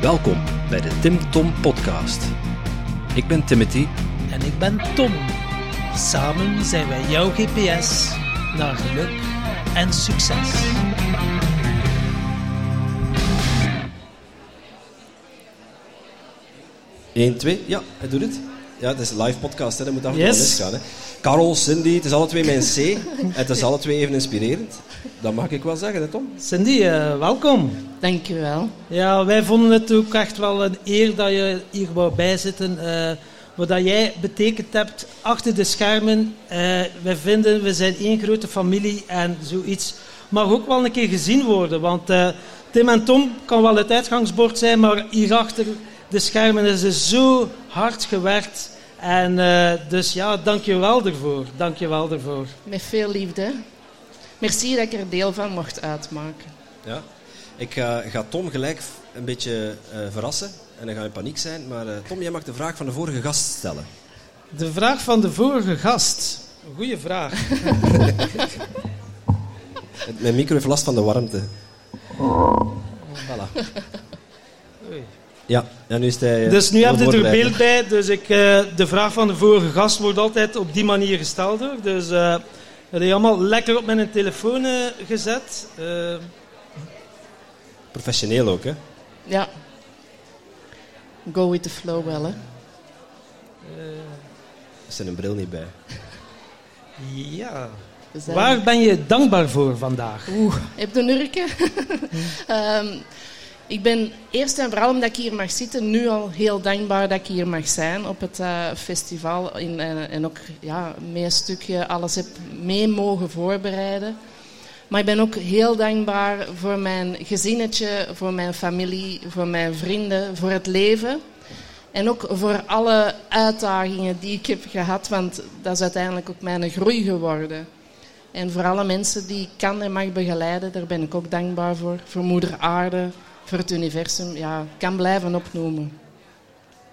Welkom bij de Tim Tom Podcast. Ik ben Timothy. En ik ben Tom. Samen zijn wij jouw GPS naar geluk en succes. Eén, twee. Ja, hij doet het. Ja, het is een live podcast, hè. dat moet af en toe Yes. misgaan. Hè. Carol, Cindy, het is alle twee mijn C. Het is alle twee even inspirerend. Dat mag ik wel zeggen, hè, Tom? Cindy, eh, welkom. Dankjewel. Ja, wij vonden het ook echt wel een eer dat je hier wou bijzitten. eh wat dat jij betekend hebt achter de schermen. Eh, wij vinden, we zijn één grote familie en zoiets mag ook wel een keer gezien worden. Want eh, Tim en Tom kan wel het uitgangsbord zijn, maar hier achter de schermen is er zo hard gewerkt. En eh, dus ja, dank je wel ervoor. Dank je wel ervoor. Met veel liefde. Merci dat ik er deel van mocht uitmaken. Ja. Ik eh, ga Tom gelijk een beetje eh, verrassen. En dan ga in paniek zijn. Maar eh, Tom, jij mag de vraag van de vorige gast stellen. De vraag van de vorige gast. Een goede vraag. Mijn micro heeft last van de warmte. Voilà. Ja, en nu is hij... eh, Dus nu heb je er beeld bij. Dus ik, eh, de vraag van de vorige gast wordt altijd op die manier gesteld. Hoor. Dus eh dat heb je allemaal lekker op mijn telefoon eh, gezet. Professioneel ook, hè? Ja. Go with the flow wel, hè. Er zit een bril niet bij. ja. Waar ben je dankbaar voor vandaag? Oeh, heb je een urke? Ik ben eerst en vooral omdat ik hier mag zitten, nu al heel dankbaar dat ik hier mag zijn op het eh, festival. In, eh, en ook ja, mee een stukje alles heb mee mogen voorbereiden. Maar ik ben ook heel dankbaar voor mijn gezinnetje, voor mijn familie, voor mijn vrienden, voor het leven. En ook voor alle uitdagingen die ik heb gehad, want dat is uiteindelijk ook mijn groei geworden. En voor alle mensen die ik kan en mag begeleiden, daar ben ik ook dankbaar voor. Voor Moeder Aarde, voor het universum. Ja, kan blijven opnoemen.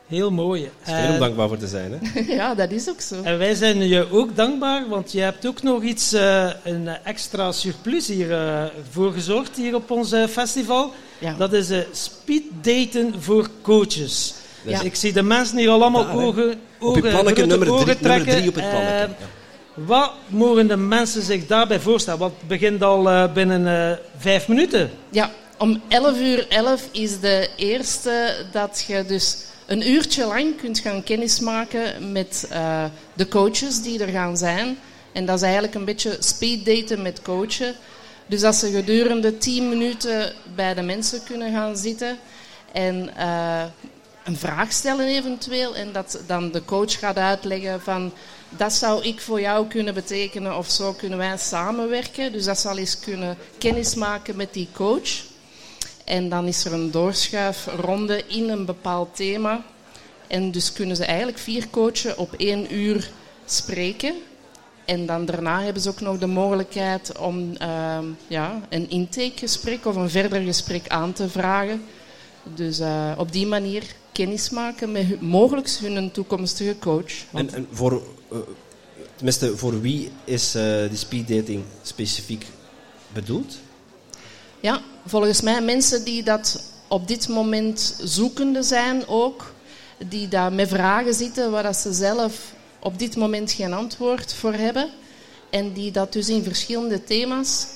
Heel mooi. Veel om Eh, dankbaar voor te zijn, hè? ja, dat is ook zo. en wij zijn je ook dankbaar, want je hebt ook nog iets, eh, een extra surplus hier eh, voor gezorgd hier op ons festival. Ja. Dat is eh speed daten voor coaches. Dus Ja. ik zie de mensen hier allemaal Daar, ogen, Op ogen nummer ogen drie, nummer trekken. drie op het plannetje. Ja. Wat mogen de mensen zich daarbij voorstellen? Want het begint al eh, binnen eh, vijf minuten. Ja, om 11 uur 11 is de eerste dat je dus een uurtje lang kunt gaan kennismaken met eh, de coaches die er gaan zijn. En dat is eigenlijk een beetje speed daten met coachen. Dus dat ze gedurende 10 minuten bij de mensen kunnen gaan zitten en eh, een vraag stellen eventueel. En dat dan de coach gaat uitleggen van dat zou ik voor jou kunnen betekenen of zo kunnen wij samenwerken. Dus dat zal eens kunnen kennismaken met die coach. En dan is er een doorschuifronde in een bepaald thema. En dus kunnen ze eigenlijk vier coachen op één uur spreken. En dan daarna hebben ze ook nog de mogelijkheid om ehm, ja, een intakegesprek of een verder gesprek aan te vragen. Dus eh, op die manier kennis maken met hu- mogelijk hun toekomstige coach. En, en voor, eh, tenminste, voor wie is eh, die speed dating specifiek bedoeld? Ja, volgens mij mensen die dat op dit moment zoekende zijn ook. Die daar met vragen zitten waar dat ze zelf op dit moment geen antwoord voor hebben. En die dat dus in verschillende thema's,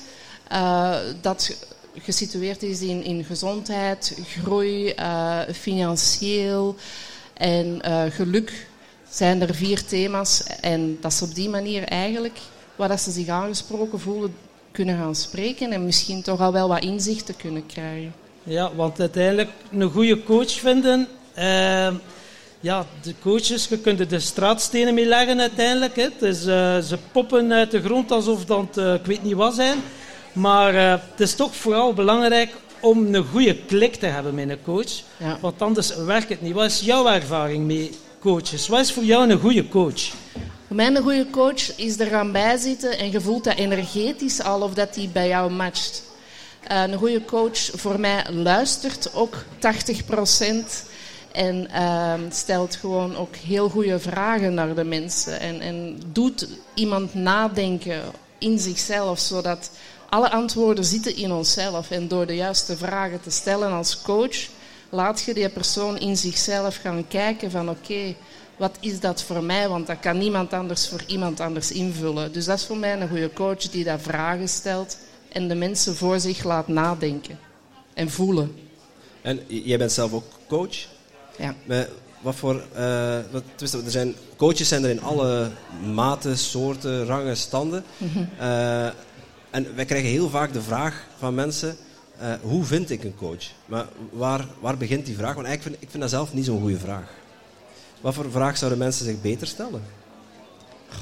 eh, dat ge- gesitueerd is in, in gezondheid, groei, eh, financieel en eh, geluk, zijn er vier thema's. En dat ze op die manier eigenlijk, waar dat ze zich aangesproken voelen, kunnen gaan spreken en misschien toch al wel wat inzichten kunnen krijgen. Ja, want uiteindelijk een goede coach vinden. eh, ja, de coaches, je kunt er de straatstenen mee leggen uiteindelijk. Hè. Dus, eh, ze poppen uit de grond alsof dat eh, ik weet niet wat zijn. Maar eh, het is toch vooral belangrijk om een goede klik te hebben met een coach. Ja. Want anders werkt het niet. Wat is jouw ervaring met coaches? Wat is voor jou een goede coach? Voor mij een goede coach is er gaan bijzitten en je voelt dat energetisch al of dat die bij jou matcht. Eh, een goede coach voor mij luistert ook 80% en ehm, stelt gewoon ook heel goede vragen naar de mensen. En, en doet iemand nadenken in zichzelf, zodat alle antwoorden zitten in onszelf. En door de juiste vragen te stellen als coach, laat je die persoon in zichzelf gaan kijken van oké, wat is dat voor mij? Want dat kan niemand anders voor iemand anders invullen. Dus dat is voor mij een goede coach die daar vragen stelt en de mensen voor zich laat nadenken en voelen. En jij bent zelf ook coach? Ja. Maar wat voor, uh, wat, er zijn, coaches zijn er in alle maten, soorten, rangen, standen. uh, en wij krijgen heel vaak de vraag van mensen, uh, hoe vind ik een coach? Maar waar, waar begint die vraag? Want eigenlijk vind, ik vind dat zelf niet zo'n goede vraag. Wat voor vraag zouden mensen zich beter stellen?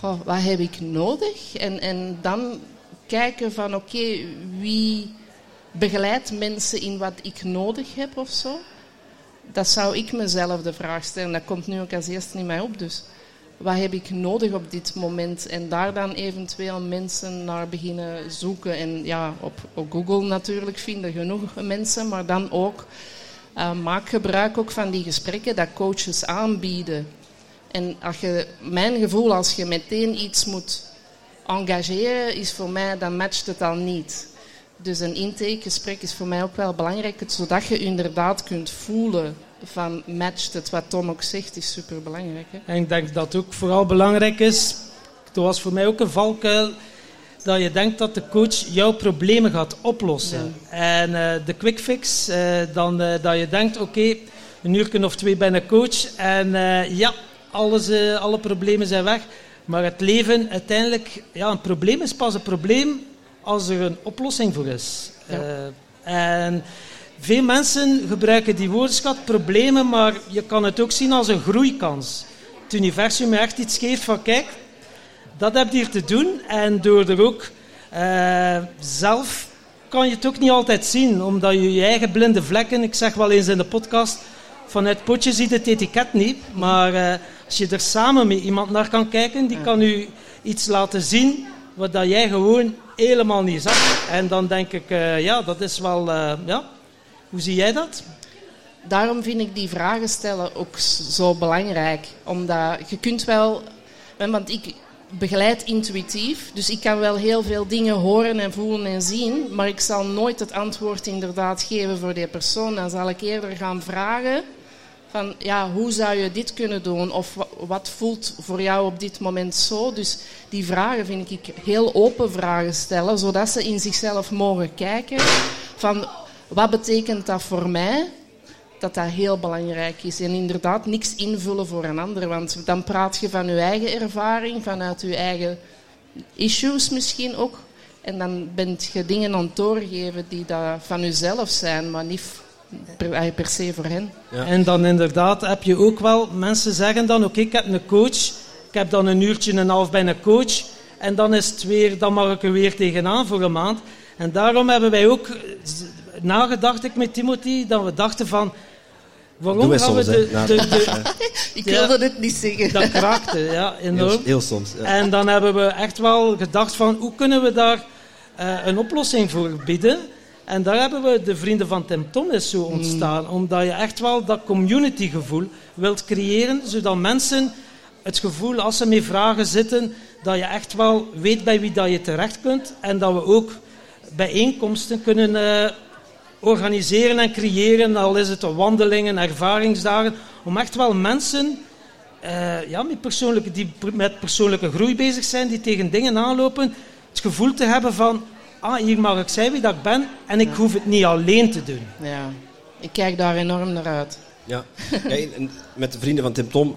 Goh, wat heb ik nodig? En, en dan kijken van oké, wie begeleidt mensen in wat ik nodig heb of zo? Dat zou ik mezelf de vraag stellen. Dat komt nu ook als eerste in mij op. Dus wat heb ik nodig op dit moment? En daar dan eventueel mensen naar beginnen zoeken. En ja, op, op Google natuurlijk vinden genoeg mensen, maar dan ook uh, maak gebruik ook van die gesprekken dat coaches aanbieden. En als je, mijn gevoel, als je meteen iets moet engageren, is voor mij, dan matcht het al niet. Dus een intakegesprek is voor mij ook wel belangrijk, zodat je inderdaad kunt voelen van matcht het. Wat Tom ook zegt, is super belangrijk. En ik denk dat ook vooral belangrijk is, dat was voor mij ook een valkuil, dat je denkt dat de coach jouw problemen gaat oplossen. Ja. En uh, de quick fix, uh, dan uh, dat je denkt, oké, okay, een uur of twee ben ik coach en ja, alles, alle problemen zijn weg. Maar het leven, uiteindelijk, ja, een probleem is pas een probleem als er een oplossing voor is. Ja. en veel mensen gebruiken die woordenschat problemen, maar je kan het ook zien als een groeikans. Het universum echt iets geeft van kijk, dat heb je hier te doen. En door er ook uh, zelf kan je het ook niet altijd zien, omdat je je eigen blinde vlekken, ik zeg wel eens in de podcast, vanuit potje ziet het etiket niet, maar uh, als je er samen met iemand naar kan kijken, die kan u iets laten zien wat dat jij gewoon helemaal niet zag. En dan denk ik, uh, ja, dat is wel, ja, hoe zie jij dat? Daarom vind ik die vragen stellen ook zo belangrijk. Omdat je kunt wel... Want ik begeleid intuïtief, dus ik kan wel heel veel dingen horen en voelen en zien, maar ik zal nooit het antwoord inderdaad geven voor die persoon. Dan zal ik eerder gaan vragen van, ja, hoe zou je dit kunnen doen? Of wat voelt voor jou op dit moment zo? Dus die vragen vind ik heel open vragen stellen, zodat ze in zichzelf mogen kijken van wat betekent dat voor mij? Dat dat heel belangrijk is. En inderdaad, niks invullen voor een ander. Want dan praat je van je eigen ervaring, vanuit je eigen issues misschien ook. En dan bent je dingen aan het doorgeven die dat van jezelf zijn, maar niet per, per se voor hen. Ja. En dan inderdaad heb je ook wel, mensen zeggen dan, oké, ik heb een coach, ik heb dan een uurtje en een half bij een coach, en dan is het weer, dan mag ik er weer tegenaan voor een maand. En daarom hebben wij ook nagedacht ik met Timothy, dat we dachten van... Waarom gaan we de, de, de, Ik wilde het niet zeggen. Dat kraakte, ja, enorm. Heel, heel soms. Ja. En dan hebben we echt wel gedacht van, hoe kunnen we daar uh, een oplossing voor bieden? En daar hebben we de Vrienden van Tim Thomas zo ontstaan. Mm. Omdat je echt wel dat communitygevoel wilt creëren, zodat mensen het gevoel, als ze mee vragen zitten, dat je echt wel weet bij wie dat je terecht kunt. En dat we ook bijeenkomsten kunnen uh, organiseren en creëren, al is het wandelingen, ervaringsdagen, om echt wel mensen uh, ja, met persoonlijke, die met persoonlijke groei bezig zijn, die tegen dingen aanlopen, het gevoel te hebben van, ah, hier mag ik zijn wie dat ik ben en ik ja. hoef het niet alleen te doen. Ja, ik kijk daar enorm naar uit. Ja, met de vrienden van Tim Tom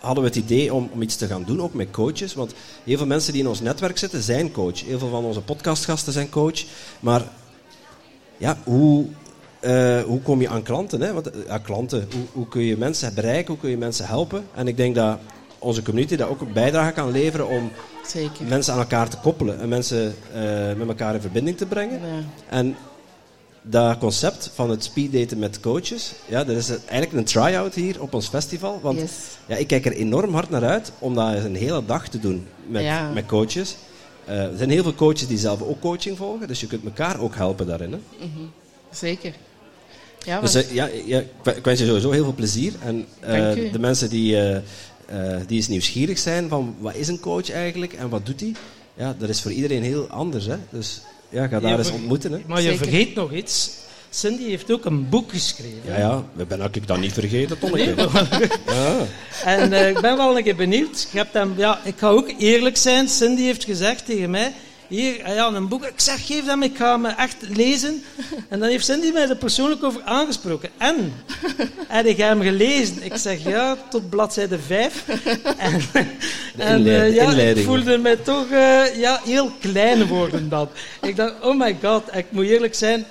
hadden we het idee om, om iets te gaan doen, ook met coaches. Want heel veel mensen die in ons netwerk zitten, zijn coach. Heel veel van onze podcastgasten zijn coach. Maar ja, hoe, uh, hoe kom je aan klanten? Hè? Want, ja, klanten, hoe, hoe, kun je mensen bereiken, hoe kun je mensen helpen? En ik denk dat onze community daar ook een bijdrage kan leveren om Zeker. mensen aan elkaar te koppelen en mensen uh, met elkaar in verbinding te brengen. Ja. En dat concept van het speeddaten met coaches, ja, dat is eigenlijk een try-out hier op ons festival. Want yes. ja, ik kijk er enorm hard naar uit om dat een hele dag te doen met, ja. met coaches. Uh, er zijn heel veel coaches die zelf ook coaching volgen, dus je kunt elkaar ook helpen daarin. Hè? Mm -hmm. Zeker. Ja, dus uh, ja, ja, ik wens je sowieso heel veel plezier. En uh, de mensen die, die eens nieuwsgierig zijn van wat is een coach eigenlijk en wat doet hij, ja, dat is voor iedereen heel anders. Hè? Dus ja, ga daar Ja, eens ontmoeten. Hè? Maar je Zeker. vergeet nog iets. Cindy heeft ook een boek geschreven. Ja, ja, we ben ik dat niet vergeten, Tonneke. Ja. En eh, ik ben wel een keer benieuwd. Je hebt hem, ja, ik ga ook eerlijk zijn. Cindy heeft gezegd tegen mij... Hier, ah ja, een boek. Ik zeg, geef hem, ik ga hem echt lezen. En dan heeft Cindy mij er persoonlijk over aangesproken. En? Heb ik hem gelezen? Ik zeg, ja, tot bladzijde 5. En, en eh, ja, ik voelde mij toch eh, ja, heel klein worden dan. Ik dacht, oh my god, ik moet eerlijk zijn...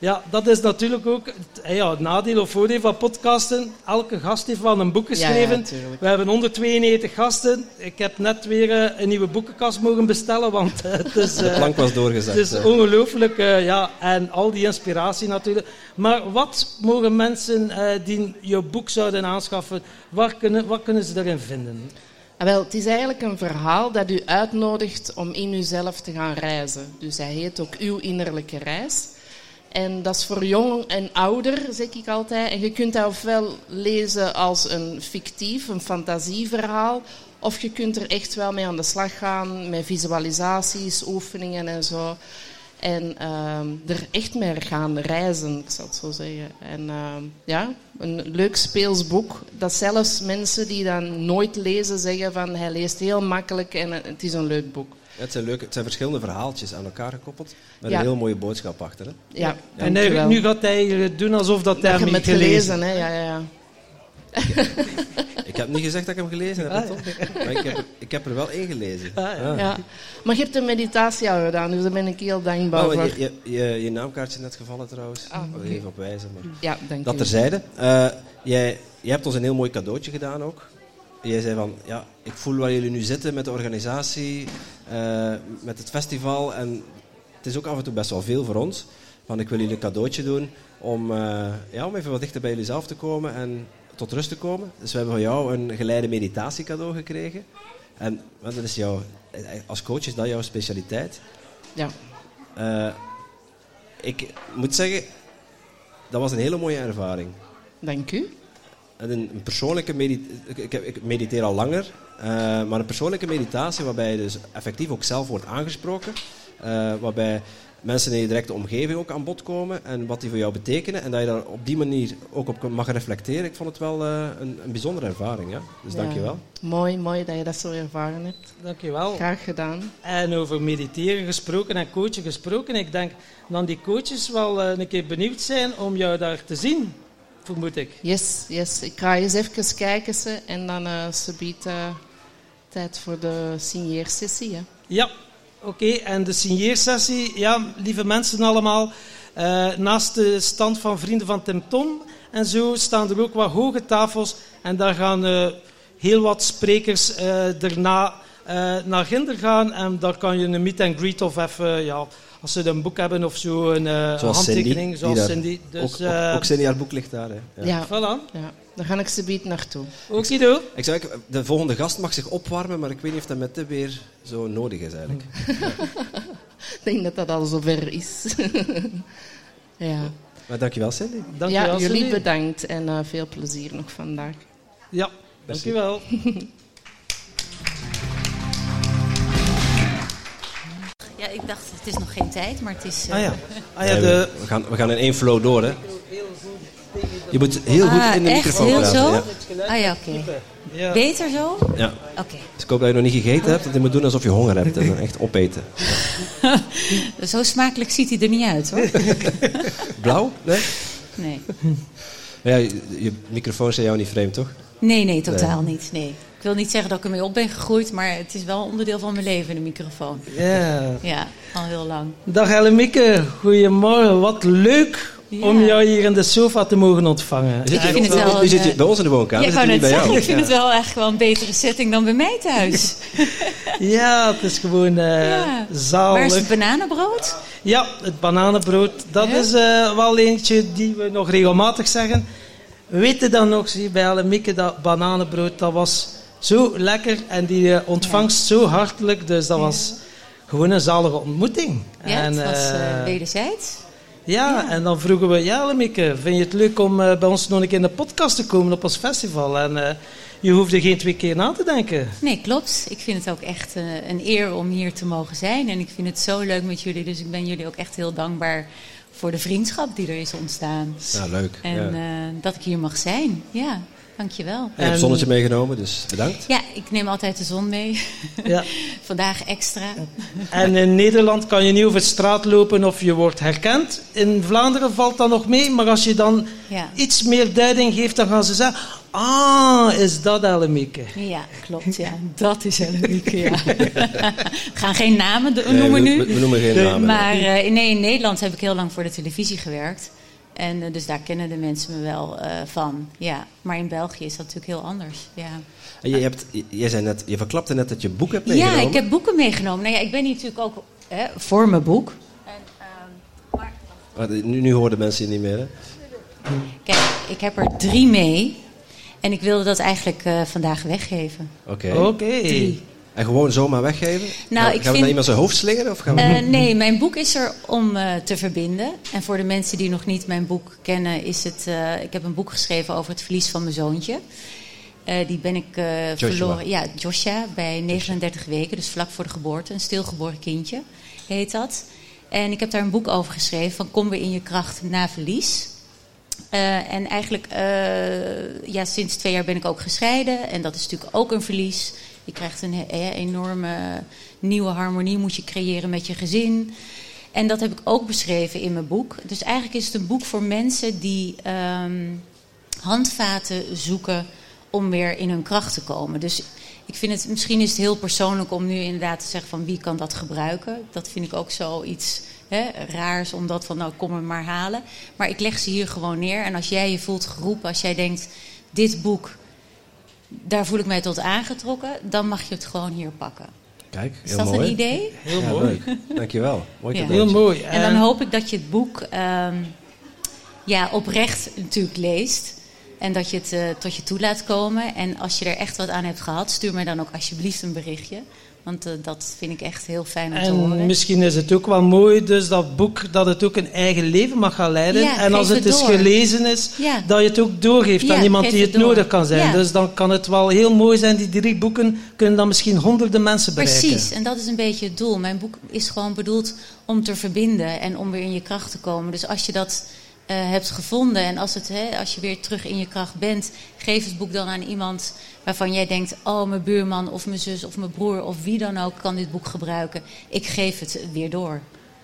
Ja, dat is natuurlijk ook het, eh, ja, het nadeel of voordeel van podcasten. Elke gast heeft wel een boek Ja, ja, geschreven. tuurlijk. We hebben 192 gasten. Ik heb net weer eh, een nieuwe boekenkast mogen bestellen, want eh, het is, De plank was doorgezet. het is ongelooflijk. eh, ja, en al die inspiratie natuurlijk. Maar wat mogen mensen eh, die je boek zouden aanschaffen, waar kunnen, wat kunnen ze daarin vinden? Ah, wel, het is eigenlijk een verhaal dat u uitnodigt om in uzelf te gaan reizen. Dus hij heet ook Uw Innerlijke Reis. En dat is voor jong en ouder, zeg ik altijd. En je kunt dat ofwel lezen als een fictief, een fantasieverhaal. Of je kunt er echt wel mee aan de slag gaan, met visualisaties, oefeningen en zo. En ehm, er echt mee gaan reizen, ik zal het zo zeggen. En ehm, ja, een leuk speels boek. Dat zelfs mensen die dan nooit lezen zeggen van hij leest heel makkelijk en het is een leuk boek. Het zijn, leuke, het zijn verschillende verhaaltjes aan elkaar gekoppeld. Met Ja. een heel mooie boodschap achter. Hè? Ja, en dank u nu, nu gaat hij eh, doen alsof dat hij hem hebt gelezen gelezen, hè? Ja, ja, ja. Ik heb niet gezegd dat ik hem gelezen heb, Ah, maar ik heb, er- ik heb er wel één gelezen. Ah, ja. ja. Maar je hebt een meditatie al gedaan, dus daar ben ik heel dankbaar Oh, voor. je, je, je, je naamkaartje is net gevallen trouwens. Ah, Ik wil oké. even op wijzen. Maar... Ja, dank Dat terzijde. Eh jij, jij hebt ons een heel mooi cadeautje gedaan ook. Jij zei van, ja, ik voel waar jullie nu zitten met de organisatie, eh, met het festival. En het is ook af en toe best wel veel voor ons. Van, ik wil jullie een cadeautje doen om, eh, ja, om even wat dichter bij jullie zelf te komen en tot rust te komen. Dus we hebben van jou een geleide meditatie cadeau gekregen. En want dat is jouw, als coach is dat jouw specialiteit. Ja. Eh, ik moet zeggen, dat was een hele mooie ervaring. Dank u. En een, een persoonlijke meditatie, ik, heb- ik mediteer al langer, eh, maar een persoonlijke meditatie waarbij je dus effectief ook zelf wordt aangesproken. eh, waarbij mensen in je directe omgeving ook aan bod komen en wat die voor jou betekenen. En dat je daar op die manier ook op mag reflecteren. Ik vond het wel eh, een, een bijzondere ervaring. Ja? Dus Ja. dank je wel. Mooi, mooi dat je dat zo ervaren hebt. Dankjewel. Graag gedaan. En over mediteren gesproken en coachen gesproken. Ik denk dat die coaches wel een keer benieuwd zijn om jou daar te zien, vermoed ik. Yes, yes. Ik ga eens even kijken ze, en dan eh ze biedt eh, tijd voor de signeersessie. Hè. Ja, oké. En de signeersessie, ja, lieve mensen allemaal. eh, naast de stand van Vrienden van Tim Tom en zo staan er ook wat hoge tafels. En daar gaan heel wat sprekers daarna naar ginder gaan. En daar kan je een meet and greet of even, ja, als ze een boek hebben of zo, een eh, Zoals handtekening. Cindy, die zoals Cindy. Dus, ook, eh, ook, ook Cindy, haar boek ligt daar. Hè? Ja. Ja. Voilà. ja, daar ga ik ze biedt naartoe. Okido. Ik zou eigenlijk- de volgende gast mag zich opwarmen, maar ik weet niet of dat met dit weer zo nodig is eigenlijk. Ik denk dat dat al zover is. ja. Maar dankjewel Cindy. Dankjewel, ja, jullie Cindy. bedankt en eh, veel plezier nog vandaag. Ja, dankjewel. ik dacht, het is nog geen tijd, maar het is... eh, Ah ja, ah, ja de, we, gaan, we gaan in één flow door, hè. Je moet heel goed Ah, in de echt? microfoon Heel praten. zo? Ja. Ah ja, oké. ja. Beter zo? Oké. Ja. Dus ik hoop dat je nog niet gegeten hebt, want je moet doen alsof je honger hebt en dan echt opeten. Zo smakelijk ziet hij er niet uit, hoor. Blauw? Nee? Nee. Ja, je, je microfoon is aan jou niet vreemd, toch? Nee, nee, totaal niet. Nee. Ik wil niet zeggen dat ik ermee op ben gegroeid, maar het is wel onderdeel van mijn leven, de microfoon. ja. Ja, al heel lang. Dag Ellemieke, goedemorgen. Wat leuk Ja. om jou hier in de sofa te mogen ontvangen. Je zit Ik hier vind het wel zit een, bij ons in de woonkamer, Ja, ik we niet bij zeggen, jou. ik vind het wel echt wel een betere setting dan bij mij thuis. Ja, het is gewoon eh Ja. Waar is het bananenbrood? Ja, het bananenbrood, dat Ja? is eh, wel eentje die we nog regelmatig zeggen. Weet je dan nog, zie bij Ellemieke, dat bananenbrood, dat was zo lekker en die eh, ontvangst zo hartelijk. Dus dat was gewoon een zalige ontmoeting. Ja, en, het was eh eh, wederzijds. Ja, en dan vroegen we, ja Lemieke, vind je het leuk om bij ons nog een keer in de podcast te komen op ons festival? En eh, je hoeft er geen twee keer na te denken. Nee, klopt. Ik vind het ook echt eh, een eer om hier te mogen zijn. En ik vind het zo leuk met jullie. Dus ik ben jullie ook echt heel dankbaar voor de vriendschap die er is ontstaan. Ja, leuk. En ja. eh, dat ik hier mag zijn. Ja, dankjewel. En je hebt en- het zonnetje meegenomen, dus bedankt. Ja, ik neem altijd de zon mee. Ja. Vandaag extra. En in Nederland kan je niet over straat lopen of je wordt herkend. In Vlaanderen valt dat nog mee, maar als je dan Ja. iets meer duiding geeft, dan gaan ze zeggen... Ah, is dat Ellemieke? Ja, klopt. Ja. Dat is Hellenieke, ja. We gaan geen namen Nee, noemen we, nu. we- noemen geen namen. Maar eh, nee, in Nederland heb ik heel lang voor de televisie gewerkt. En eh, dus daar kennen de mensen me wel eh, van. Ja. Maar in België is dat natuurlijk heel anders. Ja, En je, hebt, jij zei net, je verklapte net dat je boek hebt meegenomen. ja ik heb boeken meegenomen. Nou ja, ik ben hier natuurlijk ook hè, voor mijn boek. En, ehm, maar, Ah, Nu, nu horen de mensen je niet meer, hè? kijk, ik heb er drie mee. En ik wilde dat eigenlijk eh, vandaag weggeven. Oké. Oké. En gewoon zomaar weggeven? Nou, gaan, ik we vind- naar iemand zijn hoofd slingeren? Of gaan we... Eh, nee, mijn boek is er om eh, te verbinden. En voor de mensen die nog niet mijn boek kennen, is het. eh, ik heb een boek geschreven over het verlies van mijn zoontje. Die ben ik verloren. Ja, Joshua, bij 39 weken, dus vlak voor de geboorte. Een stilgeboren kindje heet dat. En ik heb daar een boek over geschreven: van Kom weer in je kracht na verlies. En eigenlijk, ja, sinds twee jaar ben ik ook gescheiden. En dat is natuurlijk ook een verlies. Je krijgt een he- enorme nieuwe harmonie, moet je creëren met je gezin. En dat heb ik ook beschreven in mijn boek. Dus eigenlijk is het een boek voor mensen die ehm, handvaten zoeken om weer in hun kracht te komen. Dus ik vind het, misschien is het heel persoonlijk om nu inderdaad te zeggen van wie kan dat gebruiken. Dat vind ik ook zoiets raars om dat van nou kom me maar halen. Maar ik leg ze hier gewoon neer. En als jij je voelt geroepen, als jij denkt dit boek, daar voel ik mij tot aangetrokken, dan mag je het gewoon hier pakken. Kijk, Is heel dat mooi. een idee? Heel Ja, mooi. leuk. Dankjewel. Mooi Ja. Heel mooi. En dan hoop ik dat je het boek ehm, ja, oprecht natuurlijk leest. En dat je het eh, tot je toe laat komen. En als je er echt wat aan hebt gehad, stuur mij dan ook alsjeblieft een berichtje. Want eh, dat vind ik echt heel fijn om te En horen. misschien is het ook wel mooi, dus dat boek, dat het ook een eigen leven mag gaan leiden. Ja, en als het het is door. gelezen is, Ja. dat je het ook doorgeeft Ja, aan iemand die het het nodig kan zijn. Dus dan kan het wel heel mooi zijn. Die drie boeken kunnen dan misschien honderden mensen bereiken. Precies, en dat is een beetje het doel. Mijn boek is gewoon bedoeld om te verbinden en om weer in je kracht te komen. Dus als je dat hebt gevonden en als, het, hè, als je weer terug in je kracht bent, geef het boek dan aan iemand waarvan jij denkt: Oh, mijn buurman of mijn zus of mijn broer of wie dan ook kan dit boek gebruiken. Ik geef het weer door.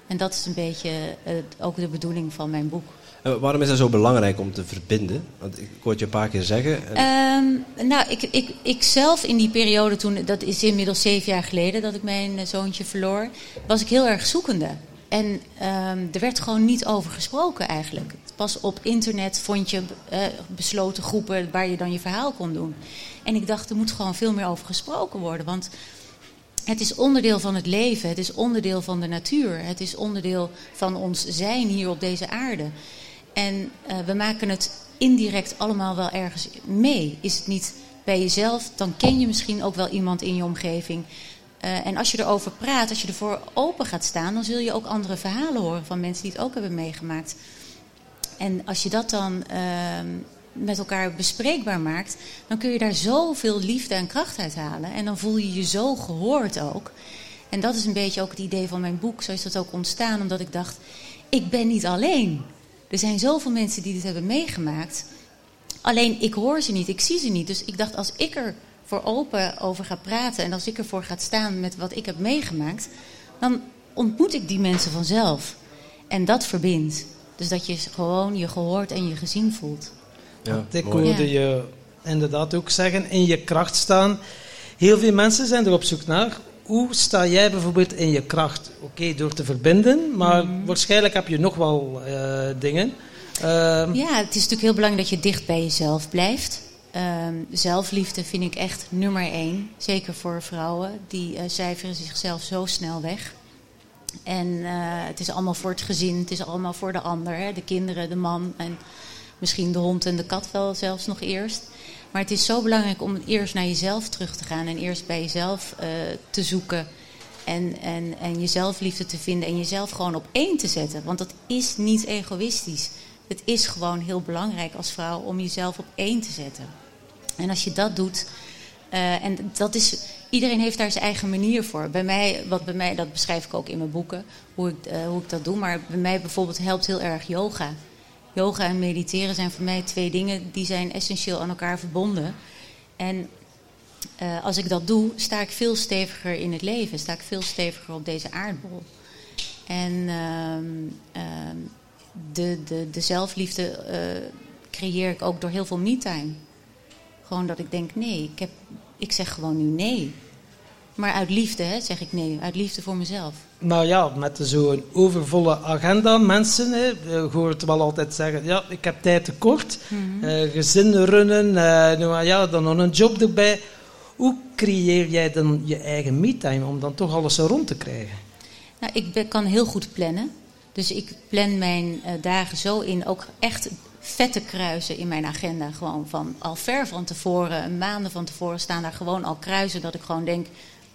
En dat is een beetje eh, ook de bedoeling van mijn boek. En waarom is het zo belangrijk om te verbinden? Want ik hoorde je een paar keer zeggen. En, Ehm, nou, ik, ik, ik zelf in die periode toen, dat is inmiddels zeven jaar geleden dat ik mijn eh, zoontje verloor, was ik heel erg zoekende. En ehm, er werd gewoon niet over gesproken eigenlijk. Pas op internet vond je eh, besloten groepen waar je dan je verhaal kon doen. En ik dacht, er moet gewoon veel meer over gesproken worden. Want het is onderdeel van het leven, het is onderdeel van de natuur, het is onderdeel van ons zijn hier op deze aarde. En eh, we maken het indirect allemaal wel ergens mee. Is het niet bij jezelf, dan ken je misschien ook wel iemand in je omgeving. Eh, en als je erover praat, als je ervoor open gaat staan, dan zul je ook andere verhalen horen van mensen die het ook hebben meegemaakt. En als je dat dan ehm, met elkaar bespreekbaar maakt, dan kun je daar zoveel liefde en kracht uit halen. En dan voel je je zo gehoord ook. En dat is een beetje ook het idee van mijn boek. Zo is dat ook ontstaan, omdat ik dacht, ik ben niet alleen. Er zijn zoveel mensen die dit hebben meegemaakt. Alleen ik hoor ze niet, ik zie ze niet. Dus ik dacht, als ik er voor open over ga praten en als ik ervoor ga staan met wat ik heb meegemaakt, dan ontmoet ik die mensen vanzelf. En dat verbindt. Dus dat je gewoon je gehoord en je gezien voelt. ja, Ik hoorde je inderdaad ook zeggen, in je kracht staan. Heel veel mensen zijn er op zoek naar. Hoe sta jij bijvoorbeeld in je kracht? Oké, door te verbinden, maar Mhm. waarschijnlijk heb je nog wel eh, dingen. Ehm, Ja, het is natuurlijk heel belangrijk dat je dicht bij jezelf blijft. Ehm, zelfliefde vind ik echt nummer één. Zeker voor vrouwen. Die eh, cijferen zichzelf zo snel weg. En eh, het is allemaal voor het gezin, het is allemaal voor de ander. Hè? De kinderen, de man en misschien de hond en de kat wel zelfs nog eerst. Maar het is zo belangrijk om eerst naar jezelf terug te gaan en eerst bij jezelf eh, te zoeken. En, en, en jezelf liefde te vinden en jezelf gewoon op één te zetten. Want dat is niet egoïstisch. Het is gewoon heel belangrijk als vrouw om jezelf op één te zetten. En als je dat doet, uh, en dat is, iedereen heeft daar zijn eigen manier voor. Bij mij, wat bij mij, dat beschrijf ik ook in mijn boeken, hoe ik, uh, hoe ik dat doe. Maar bij mij bijvoorbeeld helpt heel erg yoga. Yoga en mediteren zijn voor mij twee dingen die zijn essentieel aan elkaar verbonden. En uh, als ik dat doe, sta ik veel steviger in het leven. Sta ik veel steviger op deze aardbol. En uh, de, de, de zelfliefde creëer ik ook door heel veel me-time. Gewoon dat ik denk, nee, ik, heb, ik zeg gewoon nu nee. Maar uit liefde hè, zeg ik nee, uit liefde voor mezelf. Nou ja, met zo'n overvolle agenda, mensen, hè, je hoort wel altijd zeggen, ja, ik heb tijd tekort. Mm -hmm. uh, gezinnen runnen, uh, ja, dan nog een job erbij. Hoe creëer jij dan je eigen me-time om dan toch alles zo rond te krijgen? Nou, ik ben, kan heel goed plannen. Dus ik plan mijn uh, dagen zo in, ook echt vette kruisen in mijn agenda. Gewoon van al ver van tevoren, maanden van tevoren staan daar gewoon al kruisen dat ik gewoon denk,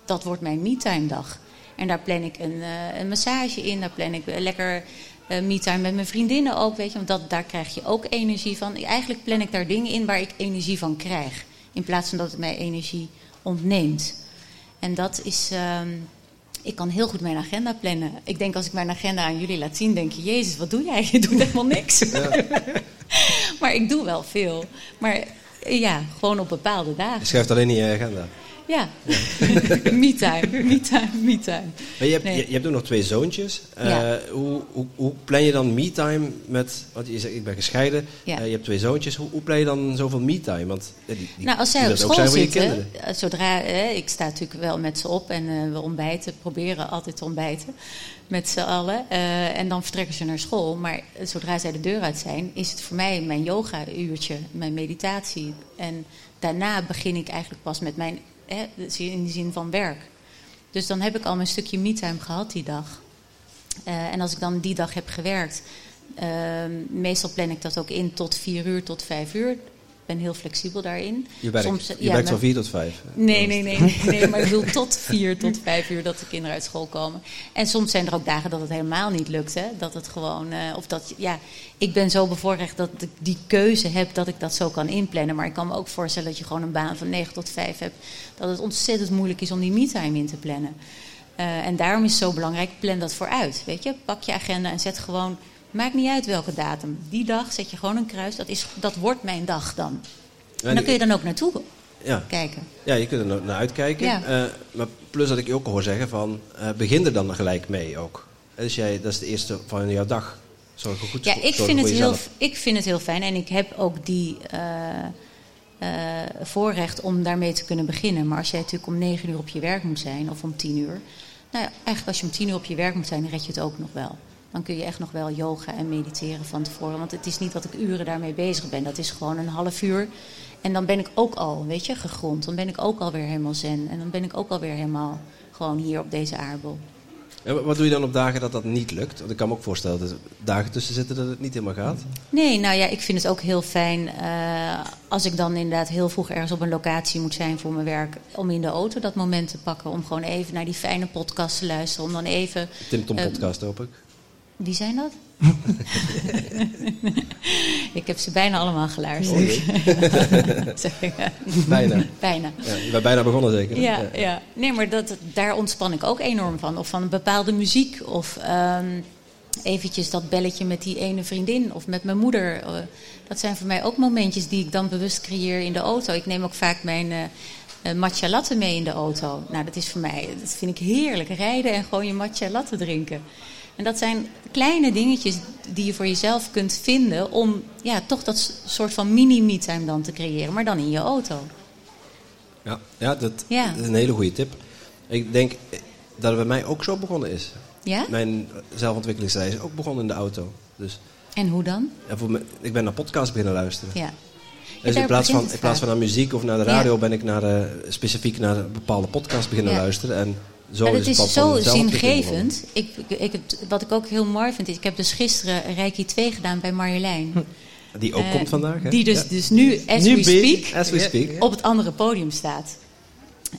dat wordt mijn me-time dag. En daar plan ik een, uh, een massage in, daar plan ik lekker uh, me-time met mijn vriendinnen ook, weet je. Want daar krijg je ook energie van. Eigenlijk plan ik daar dingen in waar ik energie van krijg. In plaats van dat het mij energie ontneemt. En dat is... Uh, ik kan heel goed mijn agenda plannen. Ik denk als ik mijn agenda aan jullie laat zien, denk je... Jezus, wat doe jij? Je doet helemaal niks. Ja. Maar ik doe wel veel. Maar ja, gewoon op bepaalde dagen. Je schrijft alleen in je agenda? Ja, me-time, me-time, me-time. Maar je, hebt, nee. je, je, hebt ook nog twee zoontjes. Uh, ja. hoe, hoe, hoe, plan je dan me-time met... Want je zegt, ik ben gescheiden. Ja. Uh, je hebt twee zoontjes. Hoe, hoe plan je dan zoveel me-time? Want die, die, nou, als zij op school zitten... Zodra, eh, ik sta natuurlijk wel met ze op en we ontbijten. Proberen altijd te ontbijten met z'n allen. Uh, en dan vertrekken ze naar school. Maar zodra zij de deur uit zijn... is het voor mij mijn yoga-uurtje, mijn meditatie. En daarna begin ik eigenlijk pas met mijn Hè, in de zin van werk. Dus dan heb ik al mijn stukje me-time gehad die dag. Uh, en als ik dan die dag heb gewerkt, uh, meestal plan ik dat ook in tot vier uur, tot vijf uur. Ben heel flexibel daarin. Je werkt, Soms, je ja, werkt van vier tot vijf? Nee, nee, nee, nee, nee, maar ik bedoel tot vier tot vijf uur dat de kinderen uit school komen. En soms zijn er ook dagen dat het helemaal niet lukt. Hè? Dat het gewoon, uh, of dat, ja, ik ben zo bevoorrecht dat ik die keuze heb dat ik dat zo kan inplannen. Maar ik kan me ook voorstellen dat je gewoon een baan van negen tot vijf hebt. Dat het ontzettend moeilijk is om die me-time in te plannen. Uh, en daarom is het zo belangrijk, plan dat vooruit. Weet je, pak je agenda en zet gewoon Maakt niet uit welke datum. Die dag zet je gewoon een kruis. Dat, is, dat wordt mijn dag dan. En, en dan kun je dan ook naartoe ja. kijken. Ja, je kunt er naar uitkijken. Ja. Uh, maar plus dat ik je ook hoor zeggen van... Uh, begin er dan gelijk mee ook. Dus jij, dat is de eerste van jouw dag. Zorg goed Ja, ik vind, het heel, ik vind het heel fijn. En ik heb ook die... Uh, voorrecht om daarmee te kunnen beginnen. Maar als jij natuurlijk om negen uur op je werk moet zijn, of om tien uur. Nou ja, eigenlijk als je om tien uur op je werk moet zijn, dan red je het ook nog wel dan kun je echt nog wel yoga en mediteren van tevoren. Want het is niet dat ik uren daarmee bezig ben. Dat is gewoon een half uur. En dan ben ik ook al, weet je, gegrond. Dan ben ik ook alweer helemaal zen. En dan ben ik ook alweer helemaal gewoon hier op deze aardbol. En wat doe je dan op dagen dat dat niet lukt? Want ik kan me ook voorstellen dat er dagen tussen zitten dat het niet helemaal gaat. Nee, nou ja, ik vind het ook heel fijn uh, als ik dan inderdaad heel vroeg ergens op een locatie moet zijn voor mijn werk. Om in de auto dat moment te pakken. Om gewoon even naar die fijne podcast te luisteren. Om dan even... Tim Tom podcast uh, hoop ik. Wie zijn dat? ik heb ze bijna allemaal geluisterd. Bijna. Bijna. Ja, je bent bijna begonnen zeker? Ja, ja. ja. nee, maar dat, daar ontspan ik ook enorm van. Of van een bepaalde muziek. Of um, eventjes dat belletje met die ene vriendin. Of met mijn moeder. Dat zijn voor mij ook momentjes die ik dan bewust creëer in de auto. Ik neem ook vaak mijn... Uh, matcha latte mee in de auto. Nou, dat is voor mij, dat vind ik heerlijk. Rijden en gewoon je matcha latte drinken. En dat zijn kleine dingetjes die je voor jezelf kunt vinden om ja, toch dat soort van mini-me-time dan te creëren, maar dan in je auto. Ja, ja, dat, ja. is een hele goede tip. Ik denk dat het bij mij ook zo begonnen is. Ja? Mijn zelfontwikkelingsreis is ook begonnen in de auto. Dus, en hoe dan? Ja, voor me, ik ben naar podcasts beginnen luisteren. Ja. Dus in plaats, van, in plaats van naar muziek of naar de radio ben ik naar de, specifiek naar een bepaalde podcast beginnen luisteren. En zo het is, is zo zingevend. Ik, ik, wat ik ook heel mooi vind, is, ik heb dus gisteren Reiki 2 gedaan bij Marjolein. Die ook uh, komt vandaag, hè? Die dus, ja. dus nu, as, nu we speak, as we speak, op het andere podium staat.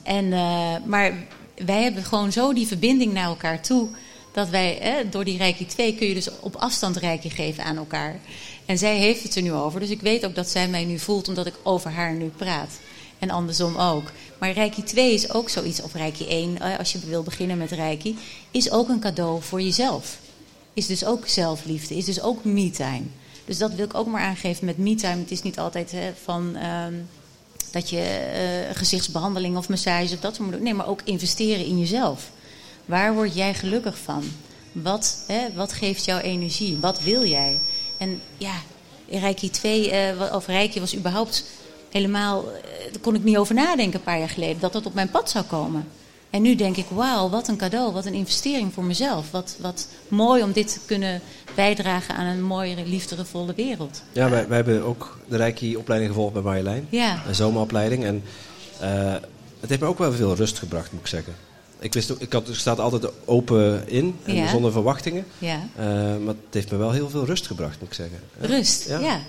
En, uh, maar wij hebben gewoon zo die verbinding naar elkaar toe. Dat wij, door die Reiki 2 kun je dus op afstand Reiki geven aan elkaar. En zij heeft het er nu over. Dus ik weet ook dat zij mij nu voelt omdat ik over haar nu praat. En andersom ook. Maar Reiki 2 is ook zoiets, of Reiki 1, eh, als je wil beginnen met Reiki, is ook een cadeau voor jezelf. Is dus ook zelfliefde, is dus ook me-time. Dus dat wil ik ook maar aangeven met me-time. Het is niet altijd hè, van ehm, dat je uh, gezichtsbehandeling of massage of dat soort doen. Nee, maar ook investeren in jezelf. Waar word jij gelukkig van? Wat, hè, wat geeft jou energie? Wat wil jij? En ja, Reiki 2, uh, of Reiki was überhaupt helemaal... Uh, daar kon ik niet over nadenken een paar jaar geleden. Dat dat op mijn pad zou komen. En nu denk ik, wauw, wat een cadeau, wat een investering voor mezelf. Wat, wat mooi om dit te kunnen bijdragen aan een mooiere, liefdevolle wereld. Ja, wij, wij hebben ook de Reiki-opleiding gevolgd bij Marjolein. Ja. Een zomeropleiding. En uh, het heeft me ook wel veel rust gebracht, moet ik zeggen. Ik, wist ook, ik, had, ik sta altijd open in en Ja. zonder verwachtingen. Ja. Uh, maar het heeft me wel heel veel rust gebracht, moet ik zeggen. Rust, Ja. ja.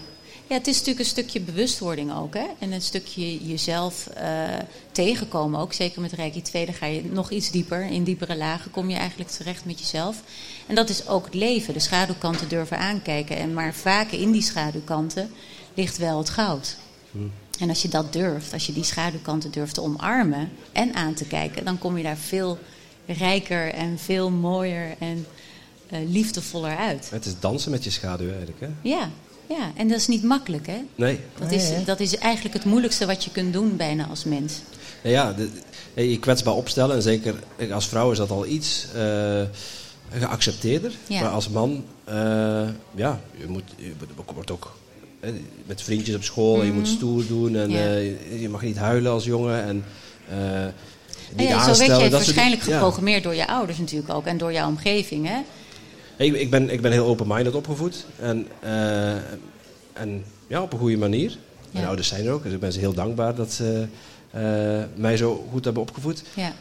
Ja. het is natuurlijk een stukje bewustwording ook. Hè? En een stukje jezelf eh, tegenkomen ook. Zeker met Reiki 2, dan ga je nog iets dieper. In diepere lagen kom je eigenlijk terecht met jezelf. En dat is ook het leven. De schaduwkanten durven aankijken. En maar vaak in die schaduwkanten ligt wel het goud. En als je dat durft, als je die schaduwkanten durft te omarmen en aan te kijken... dan kom je daar veel rijker en veel mooier en eh, liefdevoller uit. Het is dansen met je schaduw eigenlijk, hè? Ja, ja, en dat is niet makkelijk, hè? Nee. Dat, is, hè? dat is eigenlijk het moeilijkste wat je kunt doen bijna als mens. Nou ja, de, je kwetsbaar opstellen. En zeker als vrouw is dat al iets eh, geaccepteerder. Ja. Maar als man, eh, ja, je, moet, je wordt- ook eh, met vriendjes op school. Je moet stoer doen. En Mhm. Ja. eh, je mag niet huilen als jongen. En, eh, niet Nou ja, zo aanstellen. werd je soort waarschijnlijk geprogrammeerd door je ouders natuurlijk ook en door jouw omgeving, hè? Ik, ik, ben, ik ben heel open-minded opgevoed. En, eh, en ja, op een goede manier. Mijn Ja. ouders zijn er ook. Dus ik ben ze heel dankbaar dat ze eh, mij zo goed hebben opgevoed. Ja,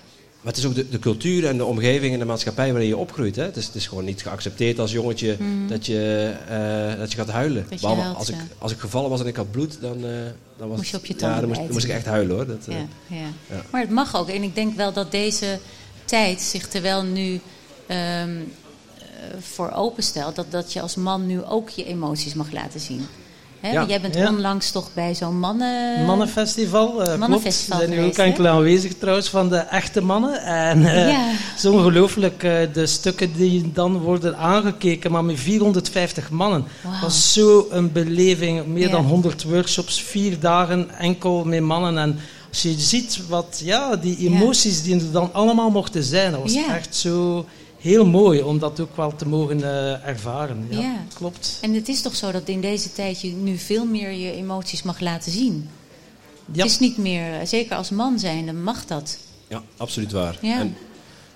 Maar het is ook de, de cultuur en de omgeving en de maatschappij waarin je opgroeit. Hè? Het, is, het is gewoon niet geaccepteerd als jongetje dat, je, eh, dat je gaat huilen. Mhm. je Behalve huilt, als, ik, als ik gevallen was en ik had bloed, dan, eh, dan was Moest je op je ja, dan moest, dan bijten. moest ik echt huilen hoor. Dat, ja, ja. Maar het mag ook. En ik denk wel dat deze tijd zich terwijl nu ehm, eh, voor openstelt, dat, dat je als man nu ook je emoties mag laten zien. Hè? Ja. Jij bent Ja. onlangs toch bij zo'n mannen... Mannenfestival, eh Mannenfestival klopt. We zijn nu ook hè? enkel aanwezig trouwens van de echte mannen. En eh, Ja. het is ongelooflijk, eh, de stukken die dan worden aangekeken, maar met 450 mannen. Was zo een beleving, meer dan 100 workshops, vier dagen enkel met mannen. En als je ziet wat, ja, die emoties die er dan allemaal mochten zijn, dat was echt zo heel mooi om dat ook wel te mogen eh, ervaren. Ja, Ja. klopt. En het is toch zo dat in deze tijd je nu veel meer je emoties mag laten zien. Ja. Het is niet meer, zeker als man zijn, dan mag dat. Ja, absoluut waar. Ja. En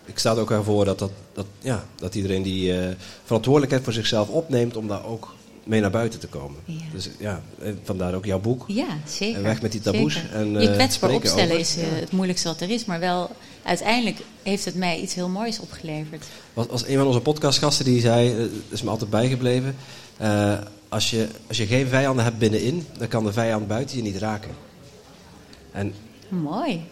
ik sta er ook ervoor dat, dat, dat, ja, dat iedereen die eh, verantwoordelijkheid voor zichzelf opneemt om daar ook mee naar buiten te komen. Ja. Dus ja, eh, vandaar ook jouw boek. Ja, zeker. En weg met die taboes Zeker. en, je eh, kwetsbaar opstellen over. is eh, het moeilijkste wat er is. Maar wel, uiteindelijk heeft het mij iets heel moois opgeleverd. Was, was een van onze podcastgasten die zei, eh, dat is me altijd bijgebleven, eh, als, je, als je geen vijanden hebt binnenin, dan kan de vijand buiten je niet raken. En Mooi.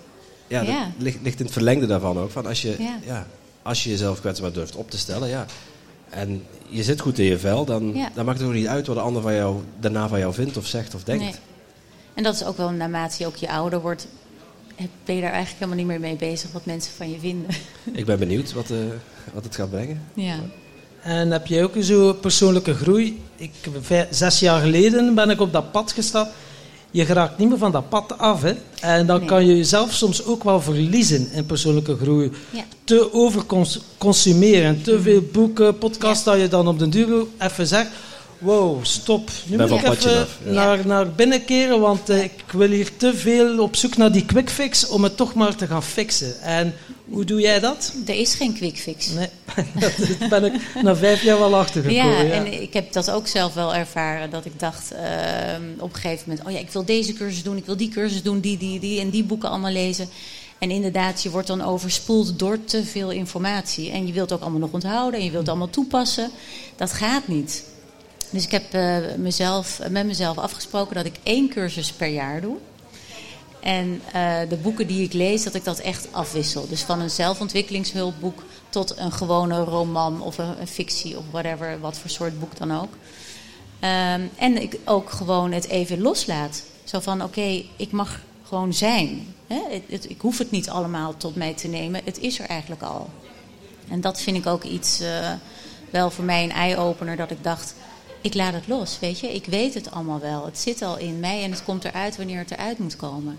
ja, dat ligt, ligt in het verlengde daarvan ook. Van als, je, Ja. ja. als je jezelf kwetsbaar durft op te stellen, ja. En je zit goed in je vel, dan, Ja. dan maakt het ook niet uit wat de ander van jou, daarna van jou vindt of zegt of denkt. Nee. En dat is ook wel naarmate je ook je ouder wordt, eh, ben je daar eigenlijk helemaal niet meer mee bezig wat mensen van je vinden. Ik ben benieuwd wat, eh, wat het gaat brengen. Ja. En heb jij ook zo'n persoonlijke groei? Ik, vijf- zes jaar geleden ben ik op dat pad gestapt. Je geraakt niet meer van dat pad af. Hè? En dan Nee. kan je jezelf soms ook wel verliezen in persoonlijke groei. Ja. Te overconsumeren. Te veel boeken, podcasts, dat je dan op de duur even zegt... Wow, stop. Nu Ben moet ik even af, ja. naar, naar binnen keren, want eh, ik wil hier te veel op zoek naar die quick fix om het toch maar te gaan fixen. En hoe doe jij dat? Er is geen quick fix. Nee, daar ben ik na vijf jaar wel achtergekomen. Ja, Ja, en ik heb dat ook zelf wel ervaren. Dat ik dacht ehm, op een gegeven moment: oh ja, ik wil deze cursus doen, ik wil die cursus doen, die, die, die en die boeken allemaal lezen. En inderdaad, je wordt dan overspoeld door te veel informatie. En je wilt ook allemaal nog onthouden en je wilt allemaal toepassen. Dat gaat niet. Dus ik heb eh, mezelf, met mezelf afgesproken dat ik één cursus per jaar doe. En uh, de boeken die ik lees, dat ik dat echt afwissel. Dus van een zelfontwikkelingshulpboek tot een gewone roman of een, fictie of whatever, wat voor soort boek dan ook. Um, en ik ook gewoon het even loslaat. Zo van, oké, ik mag gewoon zijn. Hè? Ik hoef het niet allemaal tot mij te nemen. Het is er eigenlijk al. En dat vind ik ook iets, wel voor mij een eye-opener, dat ik dacht, ik laat het los, weet je. Ik weet het allemaal wel. Het zit al in mij en het komt eruit wanneer het eruit moet komen.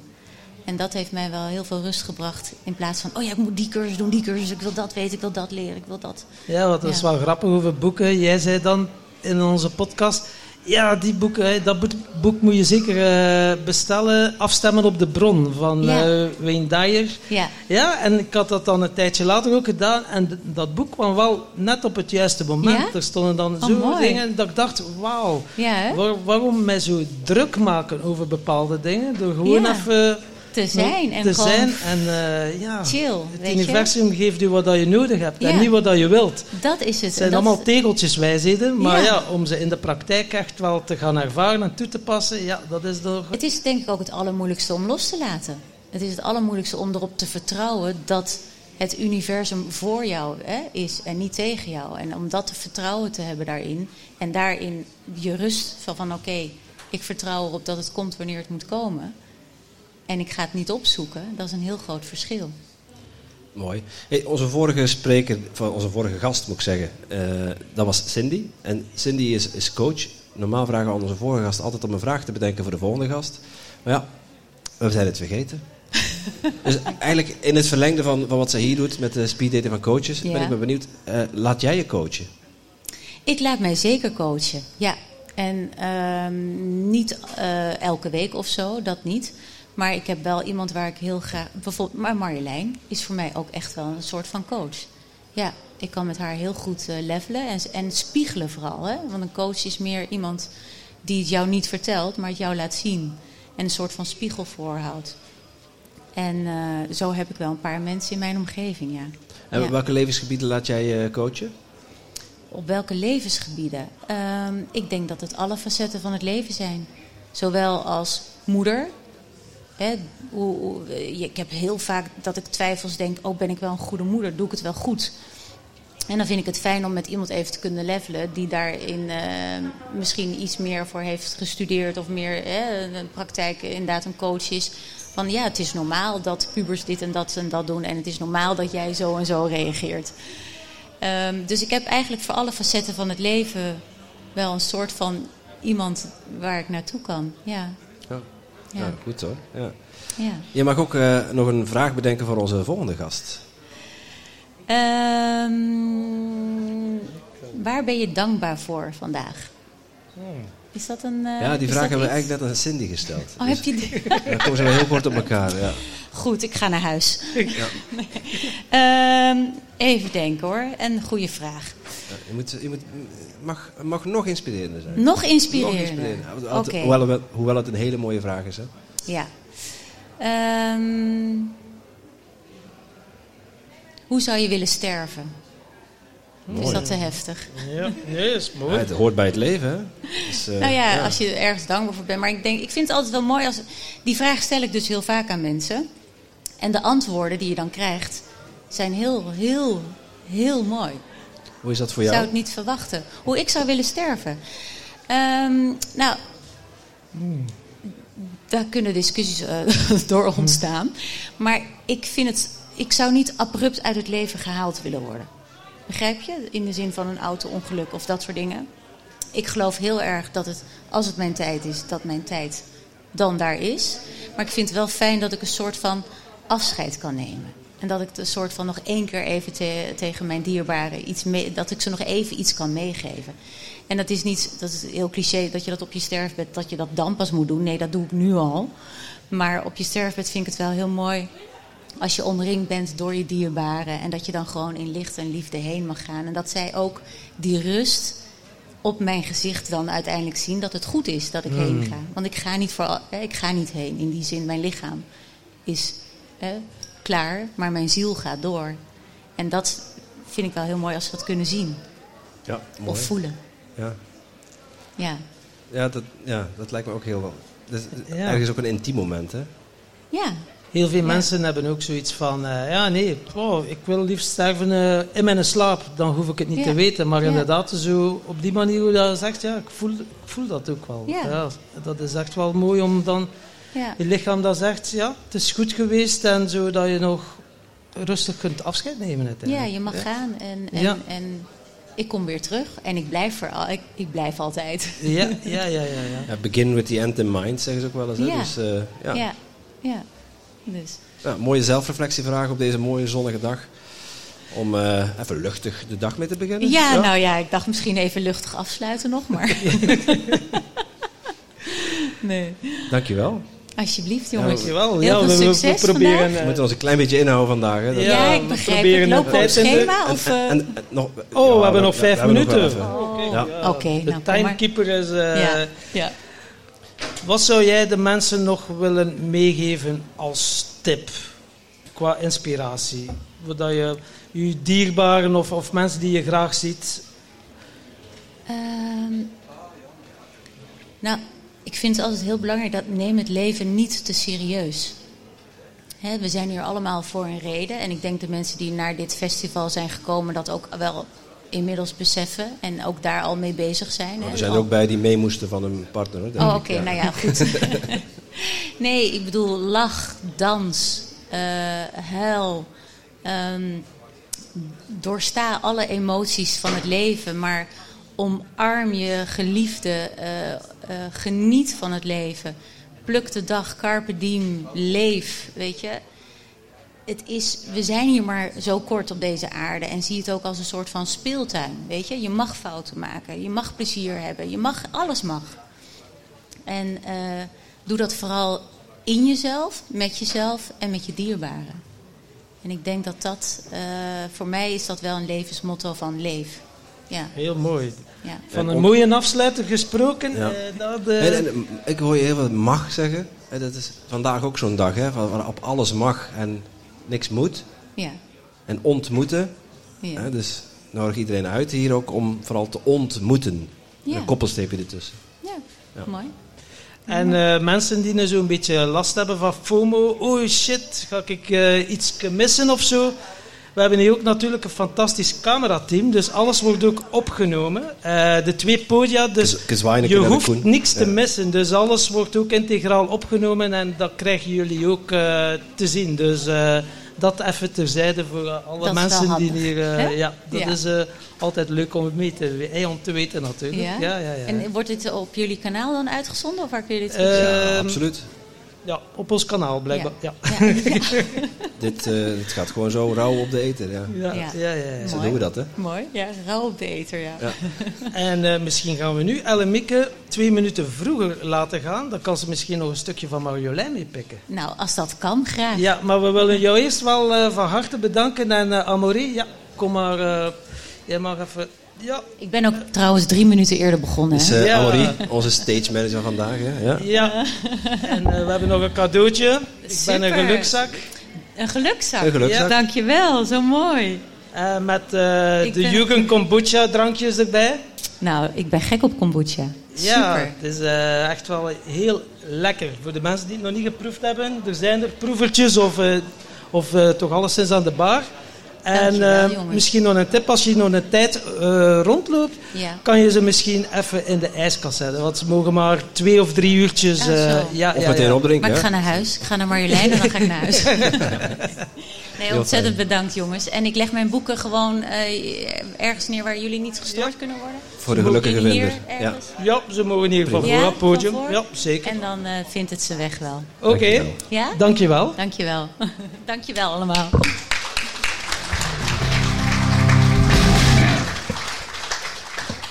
En dat heeft mij wel heel veel rust gebracht. In plaats van, oh ja, ik moet die cursus doen, die cursus, ik wil dat weten, ik wil dat leren, ik wil dat. Ja, wat dat is wel grappig over boeken. Jij zei dan in onze podcast, ja, die boeken, dat boek moet je zeker uh, bestellen. Afstemmen op de bron van ja. uh, Wayne Dyer. Ja. ja, en ik had dat dan een tijdje later ook gedaan. En dat boek kwam wel net op het juiste moment. Ja? Er stonden dan Oh, zo mooi. dingen dat ik dacht, wauw. Ja? Waar, waarom mij zo druk maken over bepaalde dingen? Door gewoon even te zijn en te zijn. En eh, ja, chill, het je. universum geeft u wat je nodig hebt. En niet wat je wilt. Dat is het. Het zijn Dat- allemaal tegeltjes wijsheden, maar Ja. ja. om ze in de praktijk echt wel te gaan ervaren en toe te passen, ja, dat is door... Het is denk ik ook het allermoeilijkste om los te laten. Het is het allermoeilijkste om erop te vertrouwen dat het universum voor jou hè, is en niet tegen jou. En om dat te vertrouwen te hebben daarin. En daarin je rust van, van oké, ik vertrouw erop dat het komt wanneer het moet komen. En ik ga het niet opzoeken. Dat is een heel groot verschil. Mooi. Hey, onze vorige spreker, van onze vorige gast moet ik zeggen, eh, dat was Cindy. En Cindy is, is coach. Normaal vragen we aan onze vorige gast altijd om een vraag te bedenken voor de volgende gast. Maar ja, we zijn het vergeten. dus eigenlijk in het verlengde van, van wat zij hier doet met de speeddating van coaches, ben Ja. ik ben benieuwd, eh, laat jij je coachen? Ik laat mij zeker coachen, ja. En ehm, niet eh, elke week of zo, dat niet. Maar ik heb wel iemand waar ik heel graag... Bijvoorbeeld, maar Marjolein is voor mij ook echt wel een soort van coach. Ja, ik kan met haar heel goed eh, levelen en, en spiegelen vooral. Hè? Want een coach is meer iemand die het jou niet vertelt, maar het jou laat zien. En een soort van spiegel voorhoudt. En eh, zo heb ik wel een paar mensen in mijn omgeving, ja. En Ja. welke levensgebieden laat jij je coachen? Op welke levensgebieden? Ehm, ik denk dat het alle facetten van het leven zijn. Zowel als moeder. Eh, ik heb heel vaak dat ik twijfels denk: oh, ben ik wel een goede moeder? Doe ik het wel goed? En dan vind ik het fijn om met iemand even te kunnen levelen die daarin eh, misschien iets meer voor heeft gestudeerd of meer hè, praktijk inderdaad een coach is. Van ja, het is normaal dat pubers dit en dat en dat doen en het is normaal dat jij zo en zo reageert. Ehm, dus ik heb eigenlijk voor alle facetten van het leven wel een soort van iemand waar ik naartoe kan. Ja, Ja, goed hoor. Ja. ja. Je mag ook eh, nog een vraag bedenken voor onze volgende gast. Ehm, waar ben je dankbaar voor vandaag? Is dat een. eh, ja, die vraag hebben we eigenlijk net aan Cindy gesteld. Oh, Dus heb je die? Dan komen ze wel heel kort op elkaar. Ja. Goed, ik ga naar huis. Ja. Ehm, even denken hoor. Een goede vraag. Ja, Je, moet, je moet, mag, mag nog inspirerender zijn. Nog Nog inspirerender. Hoewel, het- hoewel het een hele mooie vraag is. Hè? Ja. Ehm, hoe zou je willen sterven? Is dat te heftig? Ja, nee, is Ja, mooi. het hoort bij het leven. Hè? Dus, eh, nou ja, als je er ergens dankbaar voor bent. Maar ik, denk, ik vind het altijd wel mooi als. Die vraag stel ik dus heel vaak aan mensen. En de antwoorden die je dan krijgt zijn heel, heel, heel mooi. Hoe is dat voor Ik jou? zou het niet verwachten. Hoe ik zou willen sterven. Ehm, nou, daar kunnen discussies eh, door ontstaan. Maar ik vind het. Ik zou niet abrupt uit het leven gehaald willen worden. Begrijp je? In de zin van een auto-ongeluk of dat soort dingen. Ik geloof heel erg dat het, als het mijn tijd is, dat mijn tijd dan daar is. Maar ik vind het wel fijn dat ik een soort van afscheid kan nemen. En dat ik een soort van nog één keer even te- tegen mijn dierbaren iets mee, dat ik ze nog even iets kan meegeven. En dat is niet, dat is heel cliché, dat je dat op je sterfbed, dat je dat dan pas moet doen. Nee, dat doe ik nu al. Maar op je sterfbed vind ik het wel heel mooi als je omringd bent door je dierbaren. En dat je dan gewoon in licht en liefde heen mag gaan. En dat zij ook die rust op mijn gezicht dan uiteindelijk zien dat het goed is dat ik heen ga. Want ik ga niet, voor, hè, ik ga niet heen. In die zin, mijn lichaam is hè, klaar, maar mijn ziel gaat door. En dat vind ik wel heel mooi als ze dat kunnen zien Ja, mooi. of voelen. Ja. Ja, Ja, dat, ja, dat lijkt me ook heel wel. Dat is Ja. ergens ook een intiem moment, hè? Ja, Heel veel Ja. mensen hebben ook zoiets van, eh, ja nee, wow, ik wil liefst sterven eh, in mijn slaap, dan hoef ik het niet Ja. te weten. Maar Ja. inderdaad, zo op die manier hoe dat zegt, ja, ik voel, ik voel dat ook wel. Ja. dat is echt wel mooi om dan ja. je lichaam dat zegt, ja, het is goed geweest en zo dat je nog rustig kunt afscheid nemen ja uiteindelijk. je mag gaan en, en, Ja. en ik kom weer terug en ik blijf, er al, ik, ik blijf altijd. Ja, ja, ja, ja. ja. Ja, begin with the end in mind, zeggen ze ook wel eens. Hè? Ja. Dus, eh, ja. Ja, ja. Dus. Ja, mooie zelfreflectievraag op deze mooie zonnige dag. Om eh, even luchtig de dag mee te beginnen. Ja, nou ja, ik dacht misschien even luchtig afsluiten nog, maar... nee. Dankjewel. Alsjeblieft, jongens. Dankjewel. Heel ja, veel we, we- we succes proberen... vandaag. We eh, moeten ons een klein beetje inhouden vandaag. Hè? Dat- Ja, Ja, ik we begrijp proberen het. Lopen we op schema? Of, eh, En, en nog, Oh, ja, we hebben nog vijf minuten. Oké, Ja. ja. Oké, de nou, timekeeper is... eh, ja, ja. Wat zou jij de mensen nog willen meegeven als tip qua inspiratie? Wat je je dierbaren of, of mensen die je graag ziet. Ehm, nou, ik vind het altijd heel belangrijk dat neem het leven niet te serieus. We zijn hier allemaal voor een reden. En ik denk de mensen die naar dit festival zijn gekomen dat ook wel inmiddels beseffen. En ook daar al mee bezig zijn. hè. Er zijn er ook bij die mee moesten van een partner. Denk Oh, oké, nou ja, goed. nee, ik bedoel lach, dans, eh huil. ehm, doorsta alle emoties van het leven, maar omarm je geliefde, eh, eh, geniet van het leven. Pluk de dag, carpe diem, leef, weet je. Het is, we zijn hier maar zo kort op deze aarde en zie het ook als een soort van speeltuin, weet je. Je mag fouten maken, je mag plezier hebben, je mag, alles mag. En eh, doe dat vooral in jezelf, met jezelf en met je dierbaren. En ik denk dat dat, eh, voor mij is dat wel een levensmotto van leef. Ja, Heel mooi. ja. Van En een mooie afsluiter gesproken. Ja. eh, dat, eh, En, en, ik hoor je heel veel mag zeggen. En dat is vandaag ook zo'n dag, hè, waar- waarop alles mag en niks moet. ja, En ontmoeten. ja. Hè, dus nodig iedereen uit hier ook om vooral te ontmoeten. Ja. Een koppelstreepje ertussen. ja. Ja. mooi. En eh, mensen die nou zo'n beetje last hebben van FOMO. Oh shit, ga ik eh, iets missen of zo? We hebben hier ook natuurlijk een fantastisch camerateam. Dus alles wordt ook opgenomen. Eh, de twee podia, dus je hoeft niks te Ja. missen. Dus alles wordt ook integraal opgenomen. En dat krijgen jullie ook eh, te zien. Dus eh, dat even terzijde voor alle Dat mensen die hier... eh, ja, dat Ja. is eh, altijd leuk om, het mee te, om te weten natuurlijk. Ja? Ja, ja, ja. En wordt dit op jullie kanaal dan uitgezonden of waar kun je dit Eh, zien? Ja, Ehm, absoluut. Ja, op ons kanaal blijkbaar. Ja. Ja. Dit, eh, dit gaat gewoon zo rauw op de eten. Ja. Ja, Ja. ja, ja, ja. Zo doen we dat, hè? Mooi, ja, rauw op de eter, ja. Ja. En eh, misschien gaan we nu Ellemieke twee minuten vroeger laten gaan. Dan kan ze misschien nog een stukje van Marjolein meepikken. Nou, als dat kan, graag. Ja, maar we willen jou eerst wel eh, van harte bedanken. En uh, Amaury, ja, kom maar. eh, jij mag even... Ja, Ik ben ook trouwens drie minuten eerder begonnen. Dus hè? eh Ja. Onze stage manager vandaag. Hè? Ja. ja. En eh, we hebben nog een cadeautje. Ik ben een Super. gelukzak. Een gelukzak. Een gelukzak. Ja. Dankjewel, zo mooi. eh, met eh, de ben- Jugend Kombucha drankjes erbij. Nou, ik ben gek op kombucha. Ja, Super. het is eh, echt wel heel lekker. Voor de mensen die het nog niet geproefd hebben, er zijn er proevertjes of, eh, of eh, toch alleszins aan de bar. En Dankjewel, eh, misschien nog een tip, als je nog een tijd eh, rondloopt, Ja. kan je ze misschien even in de ijskast zetten. Want ze mogen maar twee of drie uurtjes... Zo. ja, Of ja, meteen ja. opdrinken. Maar ik ga naar huis. Ik ga naar Marjolein en dan ga ik naar huis. Nee, ontzettend bedankt jongens. En ik leg mijn boeken gewoon eh, ergens neer waar jullie niet gestoord kunnen worden. Voor de gelukkige Hier vinder. Ja. ergens. Ja, ze mogen hier van voor het podium. Ja, zeker. En dan eh, vindt het zijn weg wel. Oké, Dankjewel. Ja? dankjewel. Dankjewel. Dankjewel allemaal.